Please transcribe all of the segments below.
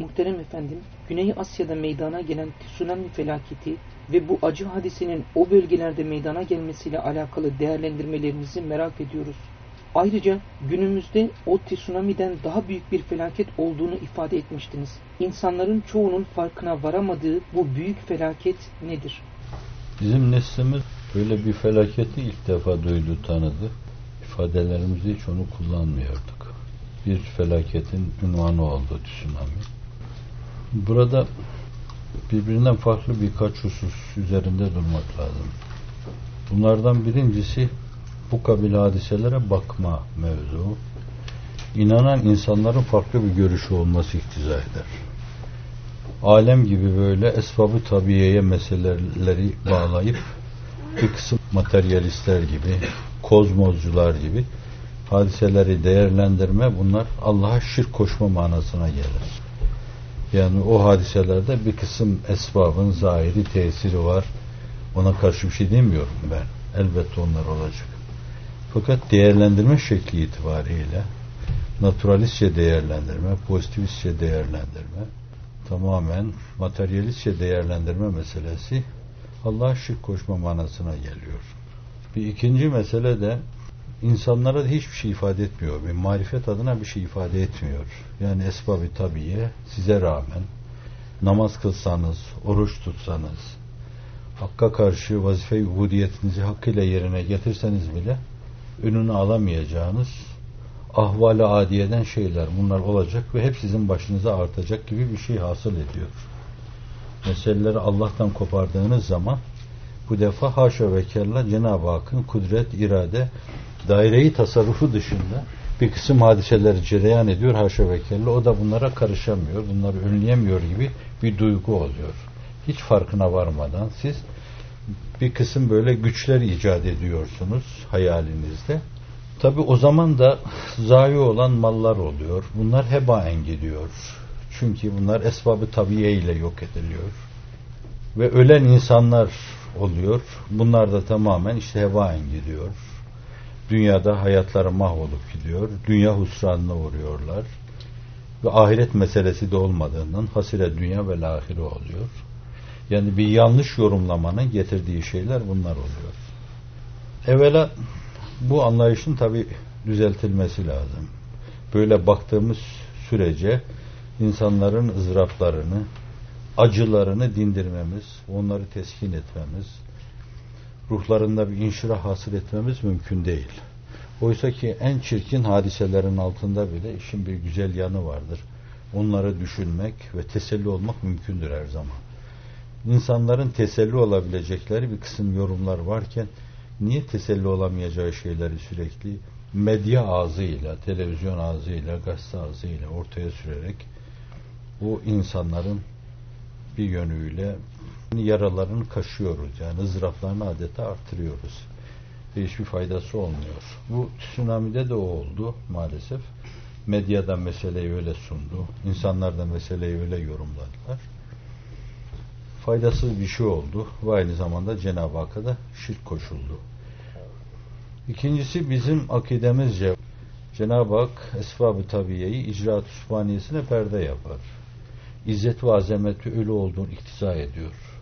Muhterem efendim, Güney Asya'da meydana gelen tsunami felaketi ve bu acı hadisenin o bölgelerde meydana gelmesiyle alakalı değerlendirmelerinizi merak ediyoruz. Ayrıca günümüzde o tsunami'den daha büyük bir felaket olduğunu ifade etmiştiniz. İnsanların çoğunun farkına varamadığı bu büyük felaket nedir? Bizim neslimiz böyle bir felaketi ilk defa duydu, tanıdı. İfadelerimizde hiç onu kullanmıyorduk. Bir felaketin ünvanı oldu tsunami. Burada birbirinden farklı birkaç husus üzerinde durmak lazım. Bunlardan birincisi bu kabil hadiselere bakma mevzu. İnanan insanların farklı bir görüşü olması iktiza eder. Alem gibi böyle esbabı tabiyeye meseleleri bağlayıp bir kısım materyalistler gibi, kozmozcular gibi hadiseleri değerlendirme bunlar Allah'a şirk koşma manasına gelir. Yani o hadiselerde bir kısım esbabın zahiri tesiri var. Ona karşı bir şey demiyorum ben. Elbette onlar olacak. Fakat değerlendirme şekli itibariyle naturalistçe değerlendirme, pozitivistçe değerlendirme, tamamen materyalistçe değerlendirme meselesi Allah'a şirk koşma manasına geliyor. Bir ikinci mesele de insanlara hiçbir şey ifade etmiyor. Bir marifet adına bir şey ifade etmiyor. Yani esbabı tabiye size rağmen namaz kılsanız, oruç tutsanız, Hakka karşı vazife-i ubudiyetinizi hakkıyla yerine getirseniz bile önünü alamayacağınız ahval-i adiyeden şeyler bunlar olacak ve hep sizin başınıza artacak gibi bir şey hasıl ediyor. Meseleleri Allah'tan kopardığınız zaman bu defa haşa ve kella Cenab-ı Hakk'ın kudret, irade, daireyi tasarrufu dışında bir kısım hadiseleri cereyan ediyor haşa ve kella. O da bunlara karışamıyor, bunları önleyemiyor gibi bir duygu oluyor. Hiç farkına varmadan siz bir kısım böyle güçler icat ediyorsunuz hayalinizde. Tabi o zaman da zayi olan mallar oluyor. Bunlar hebaen gidiyor. Çünkü bunlar esbabı tabiye ile yok ediliyor. Ve ölen insanlar oluyor. Bunlar da tamamen işte hebaen gidiyor. Dünyada hayatları mahvolup gidiyor. Dünya husranına uğruyorlar. Ve ahiret meselesi de olmadığından hasire dünya ve lahire oluyor. Yani bir yanlış yorumlamanın getirdiği şeyler bunlar oluyor. Evvela bu anlayışın tabi düzeltilmesi lazım. Böyle baktığımız sürece insanların ızdıraplarını, acılarını dindirmemiz, onları teskin etmemiz, ruhlarında bir inşirah hasıl etmemiz mümkün değil. Oysa ki en çirkin hadiselerin altında bile işin bir güzel yanı vardır. Onları düşünmek ve teselli olmak mümkündür her zaman. İnsanların teselli olabilecekleri bir kısım yorumlar varken niye teselli olamayacağı şeyleri sürekli medya ağzıyla, televizyon ağzıyla, gazete ağzıyla ortaya sürerek bu insanların bir yönüyle yaralarını kaşıyoruz. Yani ızdıraplarını adeta artırıyoruz. Ve hiçbir faydası olmuyor. Bu tsunami'de de o oldu maalesef. Medyada meseleyi öyle sundu. İnsanlar da meseleyi öyle yorumladılar. Faydasız bir şey oldu. Ve aynı zamanda Cenab-ı Hakk'a da şirk koşuldu. İkincisi bizim akidemizce Cenab-ı Hak esbab-ı tabiyeyi icraat sübhaniyesine perde yapar. İzzet ve azameti ölü olduğunu iktiza ediyor.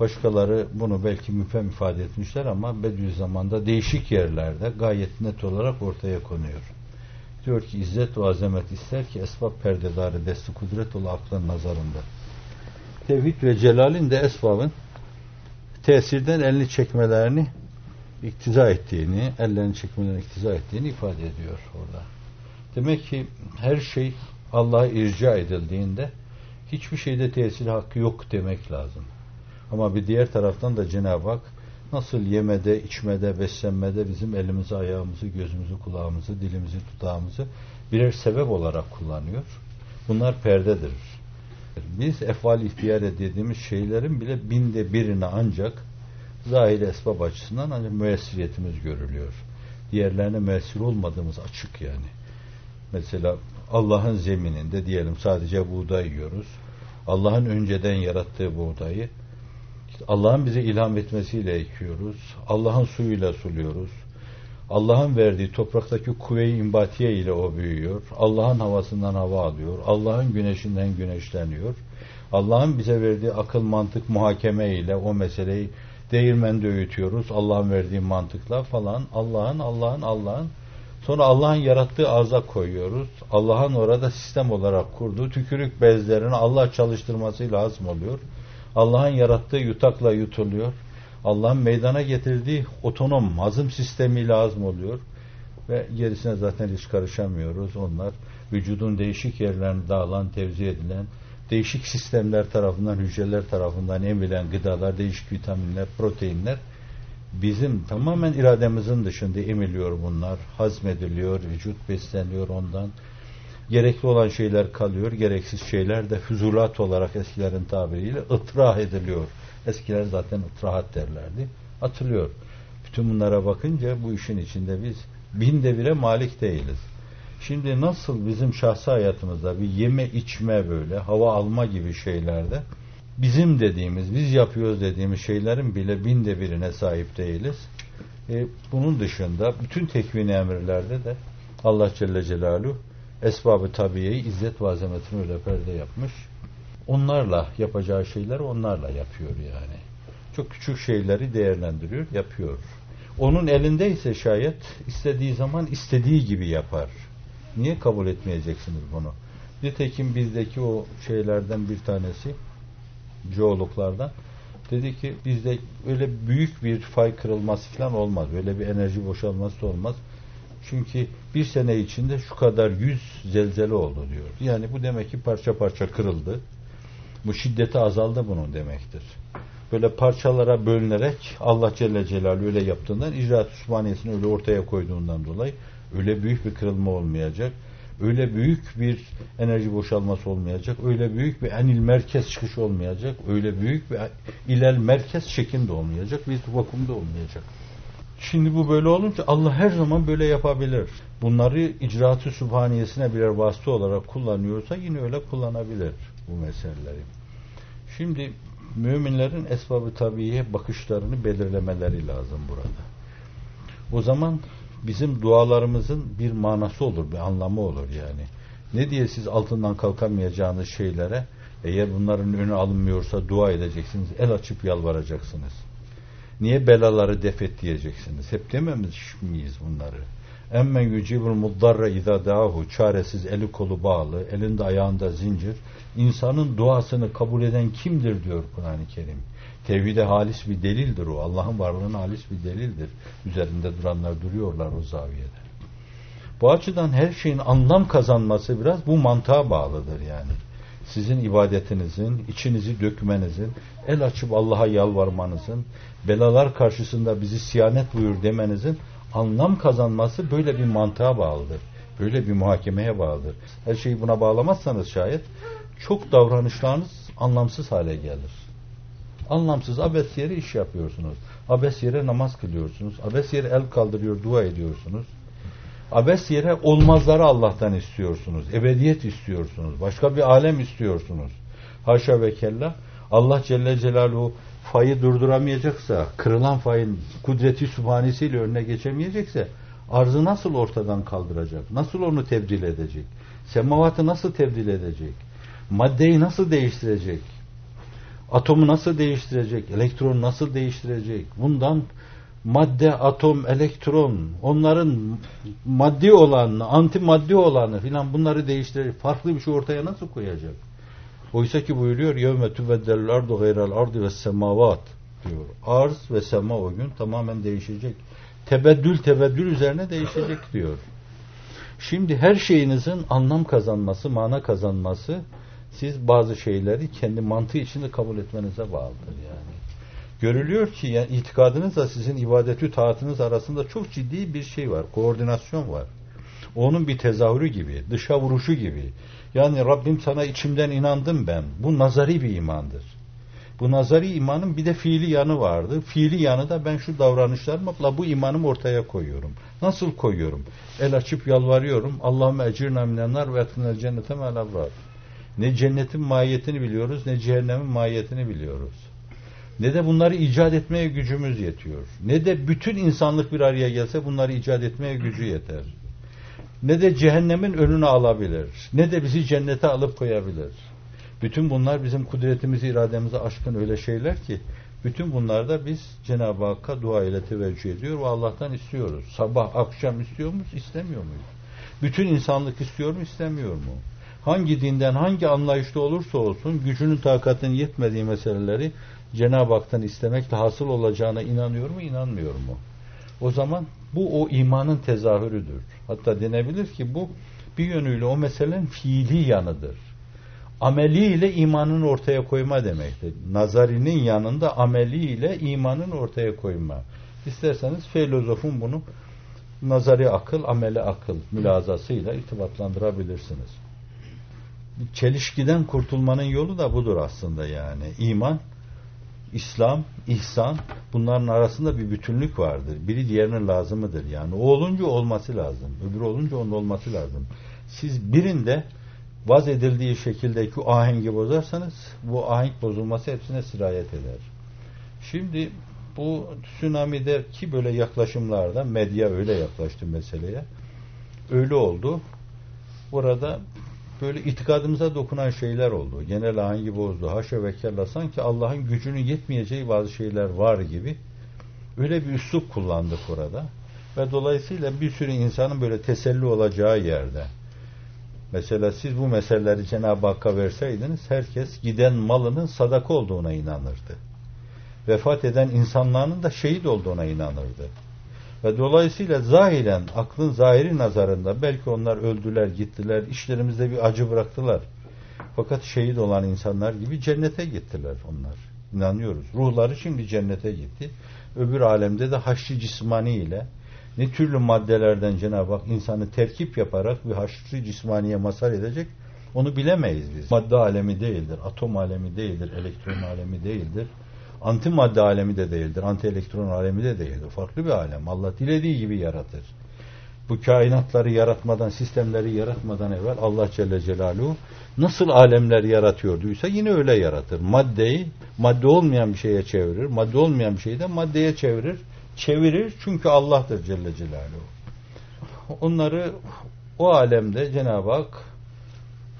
Başkaları bunu belki müfem ifade etmişler ama Bediüzzaman'da değişik yerlerde gayet net olarak ortaya konuyor. Diyor ki izzet ve azamet ister ki esbab perdedarı desti kudret ol aklın nazarında. Tevhid ve celalin de esbabın tesirden elini çekmelerini iktiza ettiğini, ellerini çekmelerini iktiza ettiğini ifade ediyor orada. Demek ki her şey Allah'a irca edildiğinde hiçbir şeyde tesir hakkı yok demek lazım. Ama bir diğer taraftan da Cenab-ı Hak nasıl yemede, içmede, beslenmede bizim elimizi, ayağımızı, gözümüzü, kulağımızı, dilimizi, tutağımızı birer sebep olarak kullanıyor. Bunlar perdedir. Biz efval ihtiyar dediğimiz şeylerin bile binde birine ancak zahir esbab açısından ancak müessiriyetimiz görülüyor. Diğerlerine müessir olmadığımız açık yani. Mesela Allah'ın zemininde diyelim sadece buğday yiyoruz. Allah'ın önceden yarattığı buğdayı Allah'ın bize ilham etmesiyle ekiyoruz. Allah'ın suyuyla suluyoruz. Allah'ın verdiği topraktaki kuvve-i imbatiye ile o büyüyor. Allah'ın havasından hava alıyor. Allah'ın güneşinden güneşleniyor. Allah'ın bize verdiği akıl, mantık, muhakeme ile o meseleyi değirmende öğütüyoruz. Allah'ın verdiği mantıkla falan. Allah'ın, Allah'ın, Allah'ın. Sonra Allah'ın yarattığı arza koyuyoruz. Allah'ın orada sistem olarak kurduğu tükürük bezlerini Allah çalıştırmasıyla hazm oluyor. Allah'ın yarattığı yutakla yutuluyor. Allah'ın meydana getirdiği otonom hazım sistemiyle hazm oluyor. Ve gerisine zaten hiç karışamıyoruz. Onlar vücudun değişik yerlerine dağılan, tevzi edilen, değişik sistemler tarafından, hücreler tarafından emilen gıdalar, değişik vitaminler, proteinler bizim tamamen irademizin dışında emiliyor bunlar. Hazmediliyor, vücut besleniyor ondan. Gerekli olan şeyler kalıyor, gereksiz şeyler de füzulat olarak eskilerin tabiriyle ıtrah ediliyor. Eskiler zaten ıtrahat derlerdi. Atılıyor. Bütün bunlara bakınca bu işin içinde biz binde bire malik değiliz. Şimdi nasıl bizim şahsi hayatımızda bir yeme içme böyle hava alma gibi şeylerde bizim dediğimiz, biz yapıyoruz dediğimiz şeylerin bile binde birine sahip değiliz. E, bunun dışında bütün tekvini emirlerde de Allah Celle Celaluhu esbabı tabiyeyi izzet ve azametini öyle perde yapmış. Onlarla yapacağı şeyleri onlarla yapıyor yani. Çok küçük şeyleri değerlendiriyor, yapıyor. Onun elindeyse şayet istediği zaman istediği gibi yapar. Niye kabul etmeyeceksiniz bunu? Nitekim bizdeki o şeylerden bir tanesi coğluklardan dedi ki bizde öyle büyük bir fay kırılması falan olmaz. Öyle bir enerji boşalması olmaz. Çünkü bir sene içinde şu kadar yüz zelzele oldu diyor. Yani bu demek ki parça parça kırıldı. Bu şiddeti azaldı bunun demektir. Böyle parçalara bölünerek Allah Celle Celaluhu öyle yaptığından icraat Osmaniyesini öyle ortaya koyduğundan dolayı öyle büyük bir kırılma olmayacak. Öyle büyük bir enerji boşalması olmayacak. Öyle büyük bir enil merkez çıkış olmayacak. Öyle büyük bir ilel merkez şeklinde olmayacak. Bir vakumda olmayacak. Şimdi bu böyle olunca Allah her zaman böyle yapabilir. Bunları icraatı sübhaniyesine birer vasıta olarak kullanıyorsa yine öyle kullanabilir bu meseleleri. Şimdi müminlerin esbabı tabiiye bakışlarını belirlemeleri lazım burada. O zaman bizim dualarımızın bir manası olur, bir anlamı olur yani. Ne diye siz altından kalkamayacağınız şeylere eğer bunların önü alınmıyorsa dua edeceksiniz, el açıp yalvaracaksınız. Niye belaları defet diyeceksiniz? Hep dememiş miyiz bunları? Emmen yücibul muddarra izâ dâhu çaresiz eli kolu bağlı, elinde ayağında zincir. İnsanın duasını kabul eden kimdir diyor Kur'an-ı Kerim. Tevhide halis bir delildir o. Allah'ın varlığına halis bir delildir. Üzerinde duranlar duruyorlar o zaviyede. Bu açıdan her şeyin anlam kazanması biraz bu mantığa bağlıdır yani. Sizin ibadetinizin, içinizi dökmenizin, el açıp Allah'a yalvarmanızın, belalar karşısında bizi siyanet buyur demenizin anlam kazanması böyle bir mantığa bağlıdır. Böyle bir muhakemeye bağlıdır. Her şeyi buna bağlamazsanız şayet çok davranışlarınız anlamsız hale gelir. Anlamsız abes yere iş yapıyorsunuz. Abes yere namaz kılıyorsunuz. Abes yere el kaldırıyor, dua ediyorsunuz. Abes yere olmazları Allah'tan istiyorsunuz. Ebediyet istiyorsunuz. Başka bir alem istiyorsunuz. Haşa ve kella. Allah Celle Celaluhu fayı durduramayacaksa, kırılan fayın kudreti sübhanesiyle önüne geçemeyecekse arzı nasıl ortadan kaldıracak? Nasıl onu tebdil edecek? Semavatı nasıl tebdil edecek? Maddeyi nasıl değiştirecek? Atomu nasıl değiştirecek? Elektronu nasıl değiştirecek? Bundan madde, atom, elektron, onların maddi olanı, anti maddi olanı filan bunları değiştirecek. Farklı bir şey ortaya nasıl koyacak? Oysa ki buyuruyor yevme tüveddelül ardu gayral ardı ve semavat diyor. Arz ve sema o gün tamamen değişecek. Tebeddül tebeddül üzerine değişecek diyor. Şimdi her şeyinizin anlam kazanması, mana kazanması siz bazı şeyleri kendi mantığı içinde kabul etmenize bağlıdır yani. Görülüyor ki yani itikadınızla sizin ibadetü taatınız arasında çok ciddi bir şey var. Koordinasyon var. Onun bir tezahürü gibi, dışa vuruşu gibi. Yani Rabbim sana içimden inandım ben. Bu nazari bir imandır. Bu nazari imanın bir de fiili yanı vardı. Fiili yanı da ben şu davranışlarımla bu imanımı ortaya koyuyorum. Nasıl koyuyorum? El açıp yalvarıyorum. Allahümme ecirna minennar ve etkinel cennete melabrar. Ne cennetin mahiyetini biliyoruz ne cehennemin mahiyetini biliyoruz. Ne de bunları icat etmeye gücümüz yetiyor. Ne de bütün insanlık bir araya gelse bunları icat etmeye gücü yeter. Ne de cehennemin önünü alabilir. Ne de bizi cennete alıp koyabilir. Bütün bunlar bizim kudretimizi, irademizi aşkın öyle şeyler ki bütün bunlarda biz Cenab-ı Hakk'a dua ile teveccüh ediyor ve Allah'tan istiyoruz. Sabah, akşam istiyor muyuz, istemiyor muyuz? Bütün insanlık istiyor mu, istemiyor mu? Hangi dinden, hangi anlayışta olursa olsun gücünün takatının yetmediği meseleleri Cenab-ı Hak'tan istemekle hasıl olacağına inanıyor mu, inanmıyor mu? O zaman bu o imanın tezahürüdür. Hatta denebilir ki bu bir yönüyle o meselenin fiili yanıdır ameliyle imanın ortaya koyma demektir. Nazarinin yanında ameliyle imanın ortaya koyma. İsterseniz filozofun bunu nazari akıl, ameli akıl mülazasıyla irtibatlandırabilirsiniz. Çelişkiden kurtulmanın yolu da budur aslında yani. İman, İslam, ihsan bunların arasında bir bütünlük vardır. Biri diğerinin lazımıdır yani. O olunca olması lazım. Öbürü olunca onun olması lazım. Siz birinde vaz edildiği şekildeki ahengi bozarsanız bu ahenk bozulması hepsine sirayet eder. Şimdi bu tsunami'deki böyle yaklaşımlarda medya öyle yaklaştı meseleye. Öyle oldu. Burada böyle itikadımıza dokunan şeyler oldu. Genel ahengi bozdu. Haşa ve kella sanki Allah'ın gücünün yetmeyeceği bazı şeyler var gibi öyle bir üslup kullandık orada. Ve dolayısıyla bir sürü insanın böyle teselli olacağı yerde Mesela siz bu meseleleri Cenab-ı Hakk'a verseydiniz herkes giden malının sadaka olduğuna inanırdı. Vefat eden insanların da şehit olduğuna inanırdı. Ve dolayısıyla zahiren, aklın zahiri nazarında belki onlar öldüler, gittiler, işlerimizde bir acı bıraktılar. Fakat şehit olan insanlar gibi cennete gittiler onlar. İnanıyoruz. Ruhları şimdi cennete gitti. Öbür alemde de haşri cismani ile ne türlü maddelerden Cenab-ı Hak insanı terkip yaparak bir haşrı cismaniye masal edecek onu bilemeyiz biz. Madde alemi değildir, atom alemi değildir, elektron alemi değildir. Antimadde alemi de değildir, anti elektron alemi de değildir. Farklı bir alem. Allah dilediği gibi yaratır. Bu kainatları yaratmadan, sistemleri yaratmadan evvel Allah Celle Celaluhu nasıl alemler yaratıyorduysa yine öyle yaratır. Maddeyi madde olmayan bir şeye çevirir, madde olmayan bir şeyi de maddeye çevirir çevirir çünkü Allah'tır Celle Celaluhu. Onları o alemde Cenab-ı Hak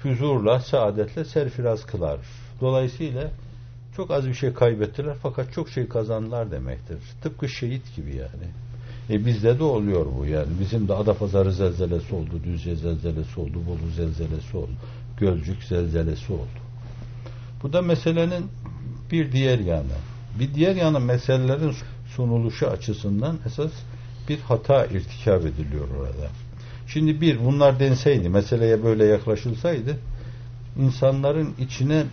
huzurla, saadetle serfiraz kılar. Dolayısıyla çok az bir şey kaybettiler fakat çok şey kazandılar demektir. Tıpkı şehit gibi yani. E bizde de oluyor bu yani. Bizim de Adapazarı zelzelesi oldu, Düzce zelzelesi oldu, Bolu zelzelesi oldu, Gölcük zelzelesi oldu. Bu da meselenin bir diğer yanı. Bir diğer yanı meselelerin sunuluşu açısından esas bir hata irtikab ediliyor orada. Şimdi bir bunlar denseydi, meseleye böyle yaklaşılsaydı insanların içine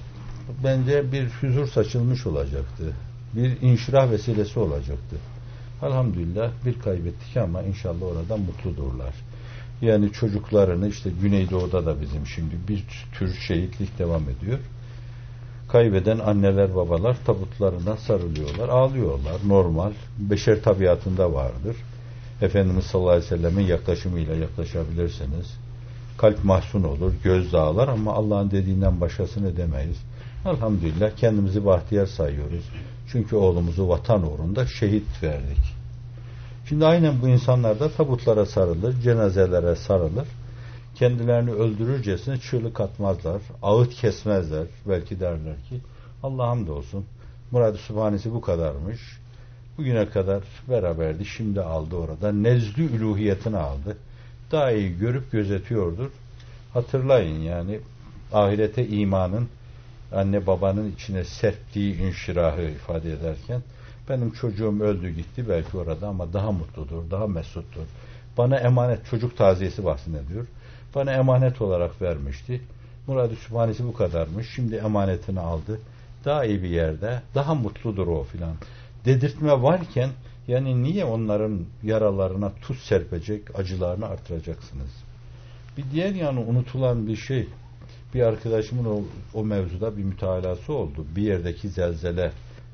bence bir huzur saçılmış olacaktı. Bir inşirah vesilesi olacaktı. Elhamdülillah bir kaybettik ama inşallah orada mutludurlar. Yani çocuklarını işte Güneydoğu'da da bizim şimdi bir tür şehitlik devam ediyor kaybeden anneler babalar tabutlarına sarılıyorlar, ağlıyorlar. Normal, beşer tabiatında vardır. Efendimiz sallallahu aleyhi ve sellemin yaklaşımıyla yaklaşabilirsiniz. Kalp mahzun olur, göz dağlar ama Allah'ın dediğinden başkasını demeyiz. Elhamdülillah kendimizi bahtiyar sayıyoruz. Çünkü oğlumuzu vatan uğrunda şehit verdik. Şimdi aynen bu insanlar da tabutlara sarılır, cenazelere sarılır kendilerini öldürürcesine çığlık atmazlar, ağıt kesmezler. Belki derler ki Allah hamdolsun Murad-ı Sübhanesi bu kadarmış. Bugüne kadar beraberdi. Şimdi aldı orada. Nezdü üluhiyetini aldı. Daha iyi görüp gözetiyordur. Hatırlayın yani ahirete imanın anne babanın içine serptiği inşirahı ifade ederken benim çocuğum öldü gitti belki orada ama daha mutludur, daha mesuttur. Bana emanet çocuk taziyesi bahsediyor. Bana emanet olarak vermişti. Murad-ı Sübhanesi bu kadarmış. Şimdi emanetini aldı. Daha iyi bir yerde. Daha mutludur o filan. Dedirtme varken yani niye onların yaralarına tuz serpecek, acılarını artıracaksınız? Bir diğer yanı unutulan bir şey. Bir arkadaşımın o, o mevzuda bir mütalası oldu. Bir yerdeki zelzele.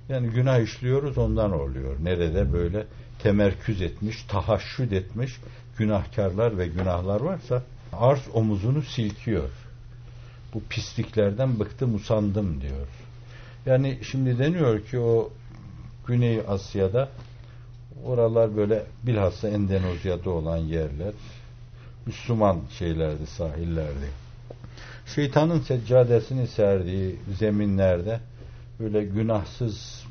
Yani günah işliyoruz ondan oluyor. Nerede böyle temerküz etmiş, tahaşşüd etmiş günahkarlar ve günahlar varsa arz omuzunu silkiyor. Bu pisliklerden bıktım usandım diyor. Yani şimdi deniyor ki o Güney Asya'da oralar böyle bilhassa Endonezya'da olan yerler Müslüman şeylerdi, sahillerdi. Şeytanın seccadesini serdiği zeminlerde böyle günahsız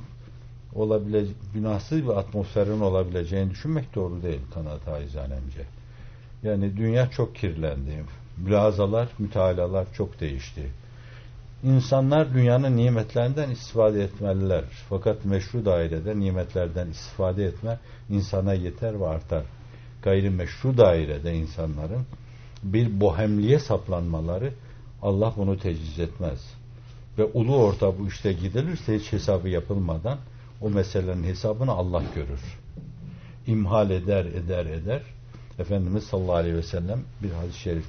olabile günahsız bir atmosferin olabileceğini düşünmek doğru değil kanaat haizanemce. Yani dünya çok kirlendi. Mülazalar, mütalalar çok değişti. İnsanlar dünyanın nimetlerinden istifade etmeliler. Fakat meşru dairede nimetlerden istifade etme insana yeter ve artar. Gayrimeşru dairede insanların bir bohemliğe saplanmaları Allah bunu teciz etmez. Ve ulu orta bu işte gidilirse hiç hesabı yapılmadan o meselenin hesabını Allah görür. İmhal eder, eder, eder. Efendimiz sallallahu aleyhi ve sellem bir hadis-i şerif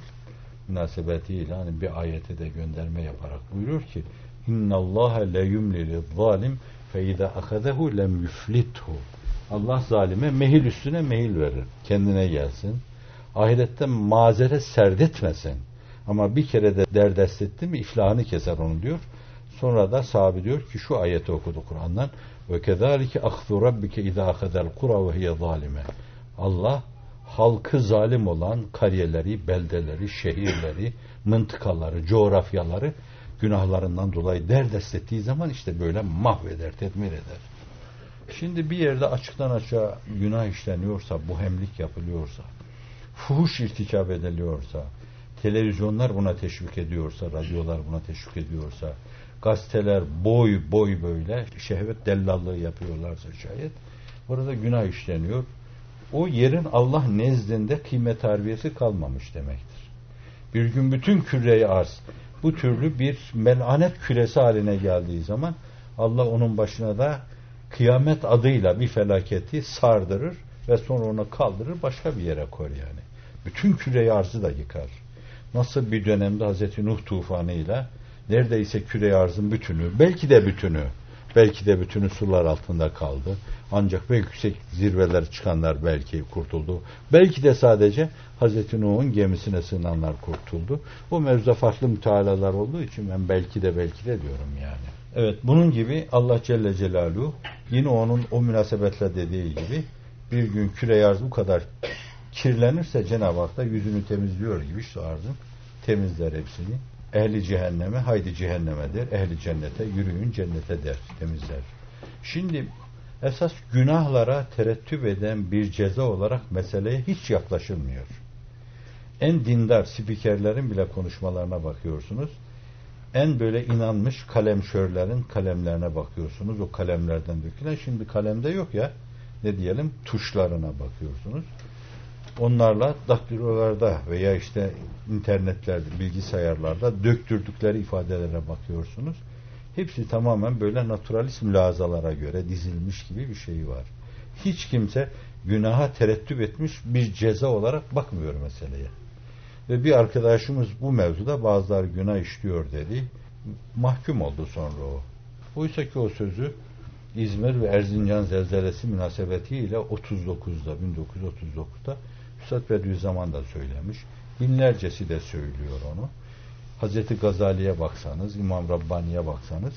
münasebetiyle hani bir ayete de gönderme yaparak buyuruyor ki le yumli zalim fe iza akadehu lem yuflithu. Allah zalime mehil üstüne mehil verir. Kendine gelsin. Ahirette mazeret serdetmesin. Ama bir kere de derdest etti mi iflahını keser onu diyor. Sonra da sahabe diyor ki şu ayeti okudu Kur'an'dan ve kezalike ahzu rabbike iza akadel kura ve hiye zalime. Allah halkı zalim olan kariyeleri, beldeleri, şehirleri, mıntıkaları, coğrafyaları günahlarından dolayı derdest ettiği zaman işte böyle mahveder, tedmir eder. Şimdi bir yerde açıktan açığa günah işleniyorsa, bu hemlik yapılıyorsa, fuhuş irtikap ediliyorsa, televizyonlar buna teşvik ediyorsa, radyolar buna teşvik ediyorsa, gazeteler boy boy böyle şehvet dellallığı yapıyorlarsa şayet, burada günah işleniyor o yerin Allah nezdinde kıymet harbiyesi kalmamış demektir. Bir gün bütün küreyi arz bu türlü bir melanet küresi haline geldiği zaman Allah onun başına da kıyamet adıyla bir felaketi sardırır ve sonra onu kaldırır başka bir yere koyar yani. Bütün küreyi arzı da yıkar. Nasıl bir dönemde Hazreti Nuh tufanıyla neredeyse küre arzın bütünü, belki de bütünü Belki de bütünü sular altında kaldı. Ancak belki yüksek zirveler çıkanlar belki kurtuldu. Belki de sadece Hazreti Nuh'un gemisine sığınanlar kurtuldu. Bu mevzuda farklı mütealalar olduğu için ben belki de belki de diyorum yani. Evet bunun gibi Allah Celle Celaluhu yine onun o münasebetle dediği gibi bir gün küre arz bu kadar kirlenirse Cenab-ı Hak da yüzünü temizliyor gibi şu arzın temizler hepsini. Ehli cehenneme haydi cehenneme der. Ehli cennete yürüyün cennete der. Temizler. Şimdi esas günahlara terettüp eden bir ceza olarak meseleye hiç yaklaşılmıyor. En dindar spikerlerin bile konuşmalarına bakıyorsunuz. En böyle inanmış kalemşörlerin kalemlerine bakıyorsunuz. O kalemlerden dökülen şimdi kalemde yok ya ne diyelim tuşlarına bakıyorsunuz onlarla daktilolarda veya işte internetlerde, bilgisayarlarda döktürdükleri ifadelere bakıyorsunuz. Hepsi tamamen böyle naturalist mülazalara göre dizilmiş gibi bir şey var. Hiç kimse günaha terettüp etmiş bir ceza olarak bakmıyor meseleye. Ve bir arkadaşımız bu mevzuda bazılar günah işliyor dedi. Mahkum oldu sonra o. Oysa ki o sözü İzmir ve Erzincan zelzelesi münasebetiyle 39'da 1939'da Üstad Bediüzzaman da söylemiş. Binlercesi de söylüyor onu. Hazreti Gazali'ye baksanız, İmam Rabbani'ye baksanız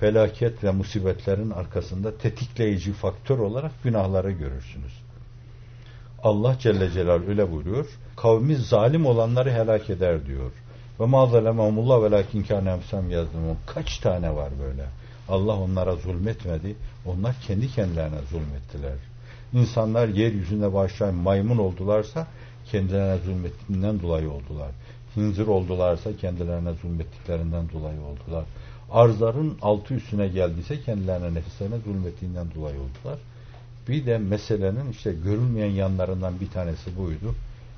felaket ve musibetlerin arkasında tetikleyici faktör olarak günahları görürsünüz. Allah Celle Celal öyle buyuruyor. Kavmi zalim olanları helak eder diyor. Ve ma zalemahumullah ve lakin yazdım. Kaç tane var böyle? Allah onlara zulmetmedi. Onlar kendi kendilerine zulmettiler insanlar yeryüzünde başlayan maymun oldularsa kendilerine zulmettiğinden dolayı oldular. Hinzir oldularsa kendilerine zulmettiklerinden dolayı oldular. Arzların altı üstüne geldiyse kendilerine nefislerine zulmettiğinden dolayı oldular. Bir de meselenin işte görülmeyen yanlarından bir tanesi buydu.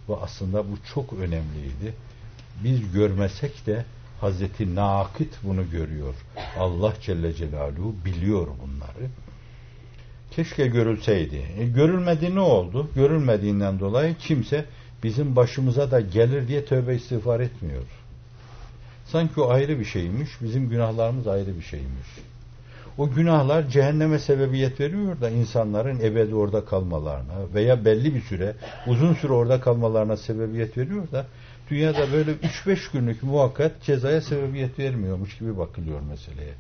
Ve aslında bu çok önemliydi. Biz görmesek de Hazreti Nakit bunu görüyor. Allah Celle Celaluhu biliyor bunları. Keşke görülseydi. E, görülmedi ne oldu? Görülmediğinden dolayı kimse bizim başımıza da gelir diye tövbe istiğfar etmiyor. Sanki o ayrı bir şeymiş, bizim günahlarımız ayrı bir şeymiş. O günahlar cehenneme sebebiyet veriyor da insanların ebedi orada kalmalarına veya belli bir süre, uzun süre orada kalmalarına sebebiyet veriyor da dünyada böyle 3-5 günlük muhakkak cezaya sebebiyet vermiyormuş gibi bakılıyor meseleye.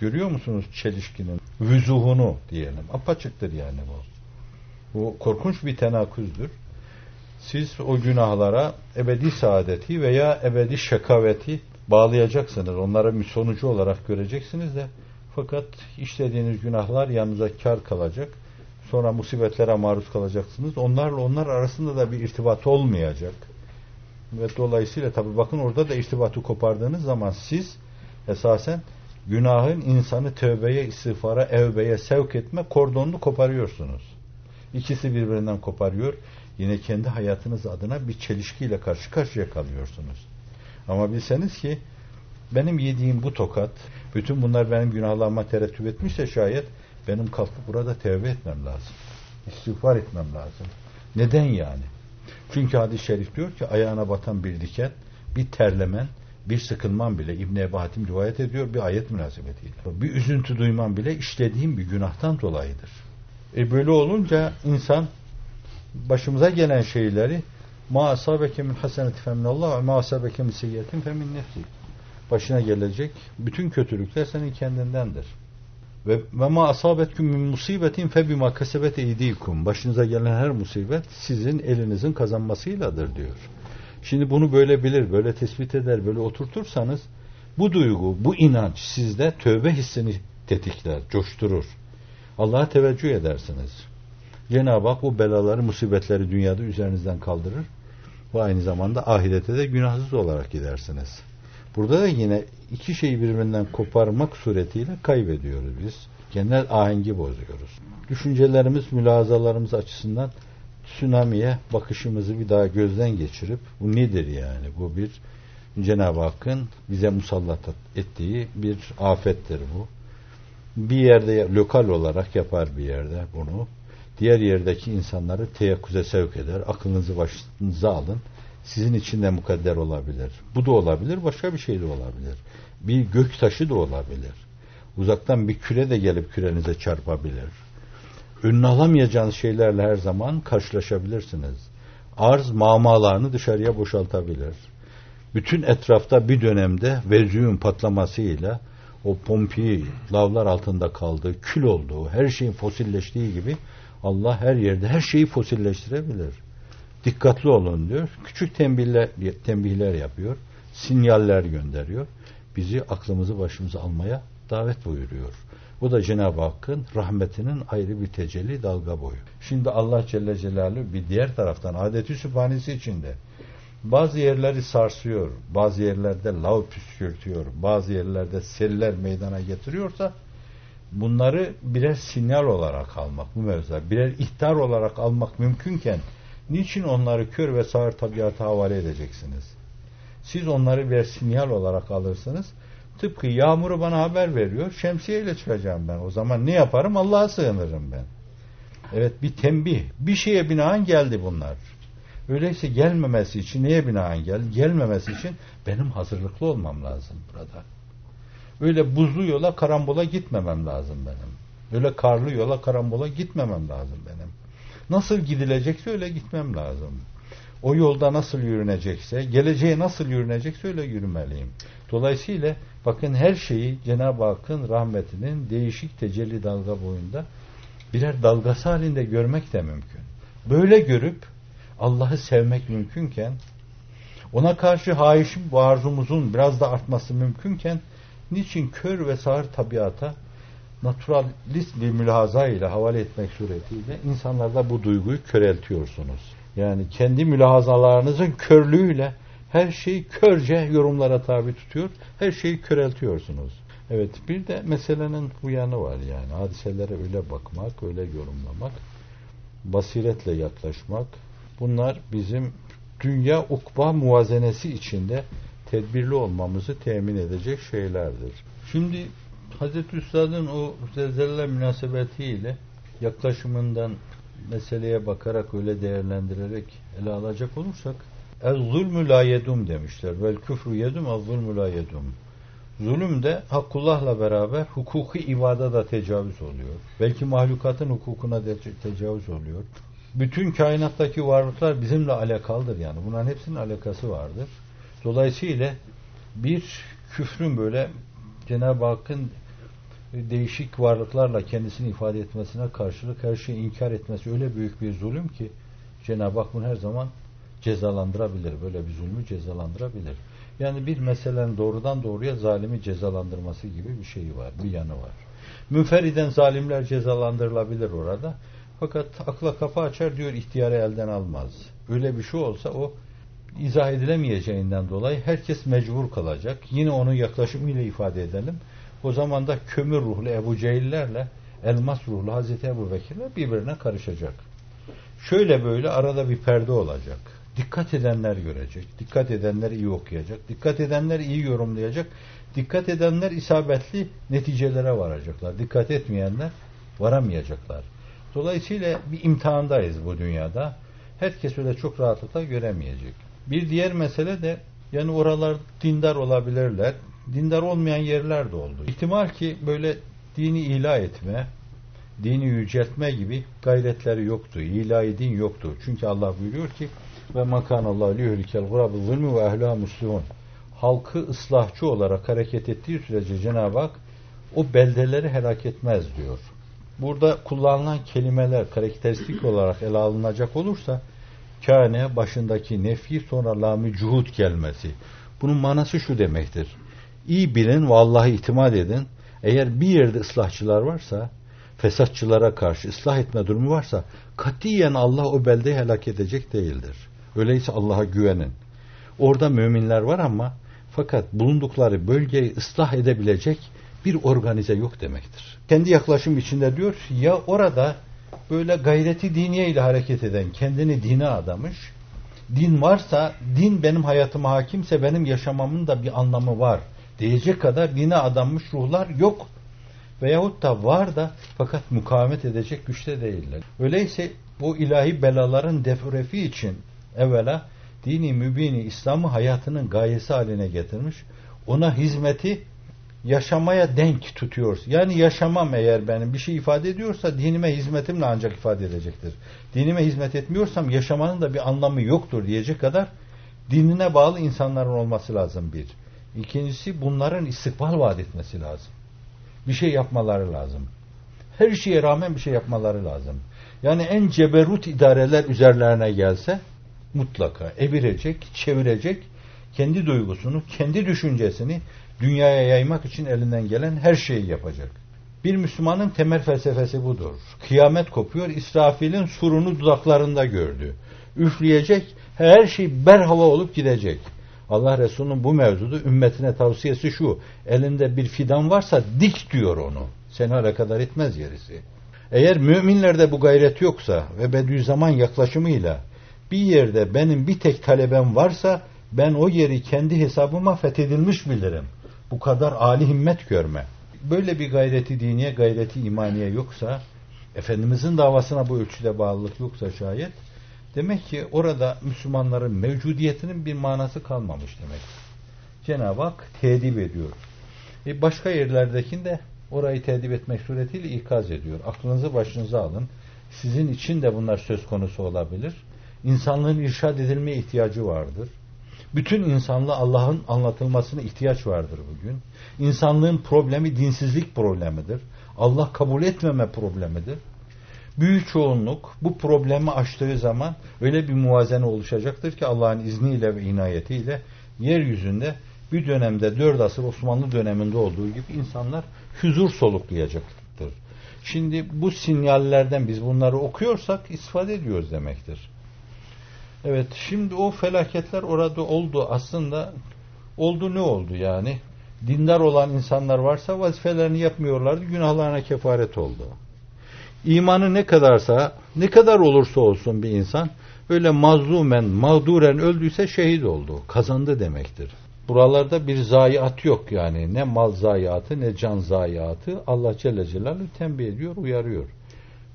Görüyor musunuz çelişkinin vüzuhunu diyelim. Apaçıktır yani bu. Bu korkunç bir tenaküzdür. Siz o günahlara ebedi saadeti veya ebedi şakaveti bağlayacaksınız. Onlara bir sonucu olarak göreceksiniz de fakat işlediğiniz günahlar yanınıza kar kalacak. Sonra musibetlere maruz kalacaksınız. Onlarla onlar arasında da bir irtibat olmayacak. Ve dolayısıyla tabi bakın orada da irtibatı kopardığınız zaman siz esasen günahın insanı tövbeye, istiğfara, evbeye sevk etme kordonunu koparıyorsunuz. İkisi birbirinden koparıyor. Yine kendi hayatınız adına bir çelişkiyle karşı karşıya kalıyorsunuz. Ama bilseniz ki benim yediğim bu tokat, bütün bunlar benim günahlarıma terettüp etmişse şayet benim kalkıp burada tevbe etmem lazım. İstiğfar etmem lazım. Neden yani? Çünkü hadis-i şerif diyor ki ayağına batan bir diken, bir terlemen, bir sıkılman bile İbn Ebu Hatim rivayet ediyor bir ayet münasebetiyle. Bir üzüntü duyman bile işlediğim bir günahtan dolayıdır. E böyle olunca insan başımıza gelen şeyleri ma asabeke min haseneti feminallah ve ma asabeke min seyyiyetin femin nefsi. Başına gelecek bütün kötülükler senin kendindendir. Ve ve ma asabetkum min musibetin fe bima kasebet. Başınıza gelen her musibet sizin elinizin kazanmasıyladır diyor. Şimdi bunu böyle bilir, böyle tespit eder, böyle oturtursanız bu duygu, bu inanç sizde tövbe hissini tetikler, coşturur. Allah'a teveccüh edersiniz. Cenab-ı Hak bu belaları, musibetleri dünyada üzerinizden kaldırır. Ve aynı zamanda ahirete de günahsız olarak gidersiniz. Burada da yine iki şeyi birbirinden koparmak suretiyle kaybediyoruz biz. Genel ahengi bozuyoruz. Düşüncelerimiz, mülazalarımız açısından tsunami'ye bakışımızı bir daha gözden geçirip bu nedir yani? Bu bir Cenab-ı Hakk'ın bize musallat ettiği bir afettir bu. Bir yerde lokal olarak yapar bir yerde bunu. Diğer yerdeki insanları teyakkuze sevk eder. Aklınızı başınıza alın. Sizin için de mukadder olabilir. Bu da olabilir, başka bir şey de olabilir. Bir gök taşı da olabilir. Uzaktan bir küre de gelip kürenize çarpabilir önüne alamayacağınız şeylerle her zaman karşılaşabilirsiniz. Arz mamalarını dışarıya boşaltabilir. Bütün etrafta bir dönemde vezüğün patlamasıyla o pompi lavlar altında kaldığı, kül olduğu, her şeyin fosilleştiği gibi Allah her yerde her şeyi fosilleştirebilir. Dikkatli olun diyor. Küçük tembihler, tembihler yapıyor. Sinyaller gönderiyor. Bizi aklımızı başımıza almaya davet buyuruyor. Bu da Cenab-ı Hakk'ın rahmetinin ayrı bir tecelli dalga boyu. Şimdi Allah Celle Celaluhu bir diğer taraftan adeti sübhanesi içinde bazı yerleri sarsıyor, bazı yerlerde lav püskürtüyor, bazı yerlerde seller meydana getiriyorsa bunları birer sinyal olarak almak bu mevzuda, birer ihtar olarak almak mümkünken niçin onları kör ve sağır tabiata havale edeceksiniz? Siz onları bir sinyal olarak alırsınız Tıpkı yağmuru bana haber veriyor. Şemsiyeyle çıkacağım ben. O zaman ne yaparım? Allah'a sığınırım ben. Evet bir tembih. Bir şeye binaen geldi bunlar. Öyleyse gelmemesi için neye binaen geldi? Gelmemesi için benim hazırlıklı olmam lazım burada. Öyle buzlu yola karambola gitmemem lazım benim. Öyle karlı yola karambola gitmemem lazım benim. Nasıl gidilecekse öyle gitmem lazım. O yolda nasıl yürünecekse, geleceğe nasıl yürünecekse öyle yürümeliyim. Dolayısıyla bakın her şeyi Cenab-ı Hakk'ın rahmetinin değişik tecelli dalga boyunda birer dalgası halinde görmek de mümkün. Böyle görüp Allah'ı sevmek mümkünken ona karşı haişim bu arzumuzun biraz da artması mümkünken niçin kör ve sağır tabiata naturalist bir mülahaza ile havale etmek suretiyle insanlarda bu duyguyu köreltiyorsunuz. Yani kendi mülahazalarınızın körlüğüyle her şeyi körce yorumlara tabi tutuyor. Her şeyi köreltiyorsunuz. Evet bir de meselenin bu yanı var yani. Hadiselere öyle bakmak, öyle yorumlamak, basiretle yaklaşmak. Bunlar bizim dünya ukba muvazenesi içinde tedbirli olmamızı temin edecek şeylerdir. Şimdi Hazreti Üstad'ın o zelzele münasebetiyle yaklaşımından meseleye bakarak öyle değerlendirerek ele alacak olursak El zulmü la yedum demişler. Vel küfrü yedum el zulmü la yedum. Zulüm de Hakkullah'la beraber hukuki ibada da tecavüz oluyor. Belki mahlukatın hukukuna de tecavüz oluyor. Bütün kainattaki varlıklar bizimle alakalıdır yani. Bunların hepsinin alakası vardır. Dolayısıyla bir küfrün böyle Cenab-ı Hakk'ın değişik varlıklarla kendisini ifade etmesine karşılık her şeyi inkar etmesi öyle büyük bir zulüm ki Cenab-ı Hak bunu her zaman cezalandırabilir. Böyle bir zulmü cezalandırabilir. Yani bir meselenin doğrudan doğruya zalimi cezalandırması gibi bir şeyi var, bir yanı var. Münferiden zalimler cezalandırılabilir orada. Fakat akla kapı açar diyor ihtiyarı elden almaz. Öyle bir şey olsa o izah edilemeyeceğinden dolayı herkes mecbur kalacak. Yine onun yaklaşımıyla ifade edelim. O zaman da kömür ruhlu Ebu Cehillerle elmas ruhlu Hazreti Ebu Bekir'le birbirine karışacak. Şöyle böyle arada bir perde olacak. Dikkat edenler görecek. Dikkat edenler iyi okuyacak. Dikkat edenler iyi yorumlayacak. Dikkat edenler isabetli neticelere varacaklar. Dikkat etmeyenler varamayacaklar. Dolayısıyla bir imtihandayız bu dünyada. Herkes öyle çok rahatlıkla göremeyecek. Bir diğer mesele de yani oralar dindar olabilirler. Dindar olmayan yerler de oldu. İhtimal ki böyle dini ilah etme, dini yüceltme gibi gayretleri yoktu. İlahi din yoktu. Çünkü Allah buyuruyor ki ve makanallahu liyuhlikel gurabı zulmü ve ehla muslimun. Halkı ıslahçı olarak hareket ettiği sürece Cenab-ı Hak o beldeleri helak etmez diyor. Burada kullanılan kelimeler karakteristik olarak ele alınacak olursa kâne başındaki nefi sonra lami cuhud gelmesi. Bunun manası şu demektir. İyi bilin ve Allah'a itimat edin. Eğer bir yerde ıslahçılar varsa, fesatçılara karşı ıslah etme durumu varsa, katiyen Allah o beldeyi helak edecek değildir. Öyleyse Allah'a güvenin. Orada müminler var ama fakat bulundukları bölgeyi ıslah edebilecek bir organize yok demektir. Kendi yaklaşım içinde diyor ya orada böyle gayreti diniye ile hareket eden, kendini dine adamış, din varsa, din benim hayatıma hakimse benim yaşamamın da bir anlamı var diyecek kadar dine adanmış ruhlar yok. Veyahut da var da fakat mukavemet edecek güçte değiller. Öyleyse bu ilahi belaların defrefi için evvela dini mübini İslam'ı hayatının gayesi haline getirmiş. Ona hizmeti yaşamaya denk tutuyor. Yani yaşamam eğer benim bir şey ifade ediyorsa dinime hizmetimle ancak ifade edecektir. Dinime hizmet etmiyorsam yaşamanın da bir anlamı yoktur diyecek kadar dinine bağlı insanların olması lazım bir. İkincisi bunların istikbal vaat etmesi lazım. Bir şey yapmaları lazım. Her şeye rağmen bir şey yapmaları lazım. Yani en ceberut idareler üzerlerine gelse mutlaka evirecek, çevirecek, kendi duygusunu, kendi düşüncesini dünyaya yaymak için elinden gelen her şeyi yapacak. Bir Müslümanın temel felsefesi budur. Kıyamet kopuyor, İsrafil'in surunu dudaklarında gördü. Üfleyecek, her şey berhava olup gidecek. Allah Resulü'nün bu mevzuda ümmetine tavsiyesi şu. Elinde bir fidan varsa dik diyor onu. Seni alakadar etmez gerisi. Eğer müminlerde bu gayret yoksa ve Bediüzzaman yaklaşımıyla bir yerde benim bir tek talebem varsa ben o yeri kendi hesabıma fethedilmiş bilirim. Bu kadar âli himmet görme. Böyle bir gayreti diniye, gayreti imaniye yoksa, Efendimizin davasına bu ölçüde bağlılık yoksa şayet, demek ki orada Müslümanların mevcudiyetinin bir manası kalmamış demek. Cenab-ı Hak tedip ediyor. E başka yerlerdekinde orayı tedip etmek suretiyle ikaz ediyor. Aklınızı başınıza alın. Sizin için de bunlar söz konusu olabilir. İnsanlığın irşad edilmeye ihtiyacı vardır. Bütün insanlığa Allah'ın anlatılmasına ihtiyaç vardır bugün. İnsanlığın problemi dinsizlik problemidir. Allah kabul etmeme problemidir. Büyük çoğunluk bu problemi aştığı zaman öyle bir muvazene oluşacaktır ki Allah'ın izniyle ve inayetiyle yeryüzünde bir dönemde dört asır Osmanlı döneminde olduğu gibi insanlar huzur soluklayacaktır. Şimdi bu sinyallerden biz bunları okuyorsak istifade ediyoruz demektir. Evet şimdi o felaketler orada oldu aslında oldu ne oldu yani dindar olan insanlar varsa vazifelerini yapmıyorlardı günahlarına kefaret oldu. İmanı ne kadarsa ne kadar olursa olsun bir insan öyle mazlumen mağduren öldüyse şehit oldu kazandı demektir. Buralarda bir zayiat yok yani ne mal zayiatı ne can zayiatı Allah Celle Celaluhu tembih ediyor uyarıyor.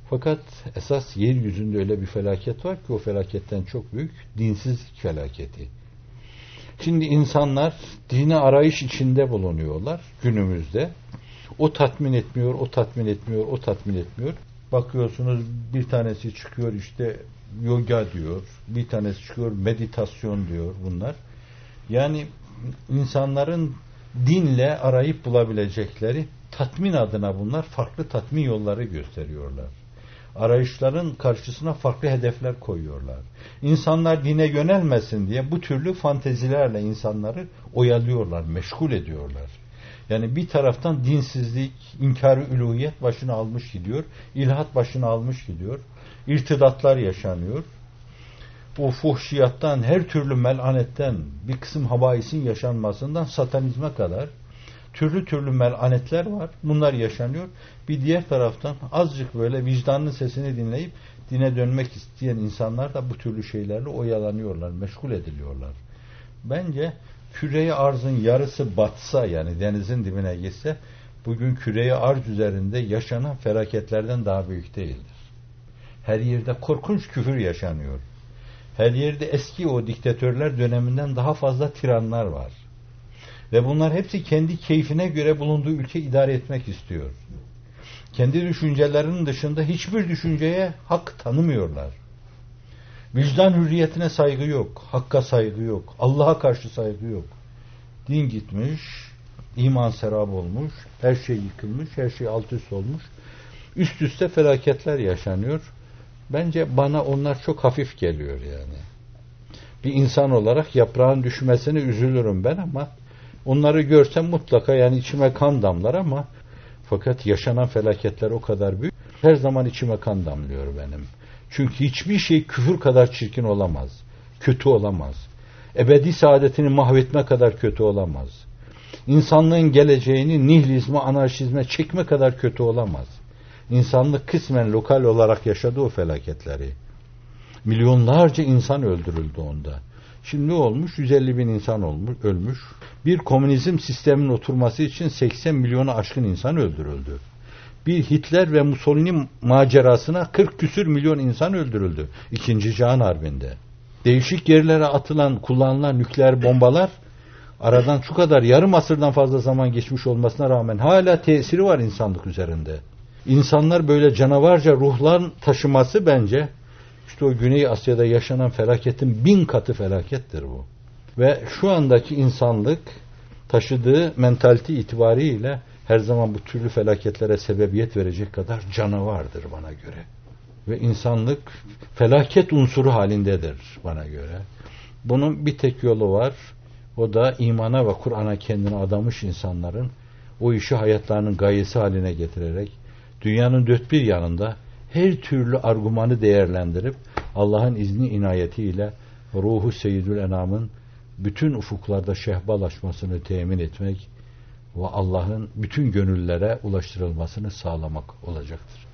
Fakat esas yeryüzünde öyle bir felaket var ki o felaketten çok büyük dinsizlik felaketi. Şimdi insanlar dini arayış içinde bulunuyorlar günümüzde. O tatmin etmiyor, o tatmin etmiyor, o tatmin etmiyor. Bakıyorsunuz bir tanesi çıkıyor işte yoga diyor, bir tanesi çıkıyor meditasyon diyor bunlar. Yani insanların dinle arayıp bulabilecekleri tatmin adına bunlar farklı tatmin yolları gösteriyorlar. Arayışların karşısına farklı hedefler koyuyorlar. İnsanlar dine yönelmesin diye bu türlü fantezilerle insanları oyalıyorlar, meşgul ediyorlar. Yani bir taraftan dinsizlik, inkarı üluhiyet başını almış gidiyor, ilhat başını almış gidiyor, irtidatlar yaşanıyor. O fuhşiyattan, her türlü melanetten, bir kısım habaisin yaşanmasından satanizme kadar türlü türlü melanetler var. Bunlar yaşanıyor. Bir diğer taraftan azıcık böyle vicdanın sesini dinleyip dine dönmek isteyen insanlar da bu türlü şeylerle oyalanıyorlar, meşgul ediliyorlar. Bence küreyi arzın yarısı batsa yani denizin dibine gitse bugün küreyi arz üzerinde yaşanan felaketlerden daha büyük değildir. Her yerde korkunç küfür yaşanıyor. Her yerde eski o diktatörler döneminden daha fazla tiranlar var. Ve bunlar hepsi kendi keyfine göre bulunduğu ülke idare etmek istiyor. Kendi düşüncelerinin dışında hiçbir düşünceye hak tanımıyorlar. Vicdan hürriyetine saygı yok, hakka saygı yok, Allah'a karşı saygı yok. Din gitmiş, iman serap olmuş, her şey yıkılmış, her şey alt üst olmuş. Üst üste felaketler yaşanıyor. Bence bana onlar çok hafif geliyor yani. Bir insan olarak yaprağın düşmesine üzülürüm ben ama onları görsem mutlaka yani içime kan damlar ama fakat yaşanan felaketler o kadar büyük. Her zaman içime kan damlıyor benim. Çünkü hiçbir şey küfür kadar çirkin olamaz. Kötü olamaz. Ebedi saadetini mahvetme kadar kötü olamaz. İnsanlığın geleceğini nihilizme, anarşizme çekme kadar kötü olamaz. İnsanlık kısmen lokal olarak yaşadı o felaketleri. Milyonlarca insan öldürüldü onda. Şimdi ne olmuş? 150 bin insan olmuş, ölmüş. Bir komünizm sistemin oturması için 80 milyonu aşkın insan öldürüldü. Bir Hitler ve Mussolini macerasına 40 küsür milyon insan öldürüldü. İkinci Cihan Harbi'nde. Değişik yerlere atılan, kullanılan nükleer bombalar aradan şu kadar yarım asırdan fazla zaman geçmiş olmasına rağmen hala tesiri var insanlık üzerinde. İnsanlar böyle canavarca ruhlar taşıması bence işte o Güney Asya'da yaşanan felaketin bin katı felakettir bu. Ve şu andaki insanlık taşıdığı mentalite itibariyle her zaman bu türlü felaketlere sebebiyet verecek kadar canavardır bana göre. Ve insanlık felaket unsuru halindedir bana göre. Bunun bir tek yolu var. O da imana ve Kur'an'a kendini adamış insanların o işi hayatlarının gayesi haline getirerek dünyanın dört bir yanında her türlü argümanı değerlendirip Allah'ın izni inayetiyle ruhu seyyidül enamın bütün ufuklarda şehbalaşmasını temin etmek ve Allah'ın bütün gönüllere ulaştırılmasını sağlamak olacaktır.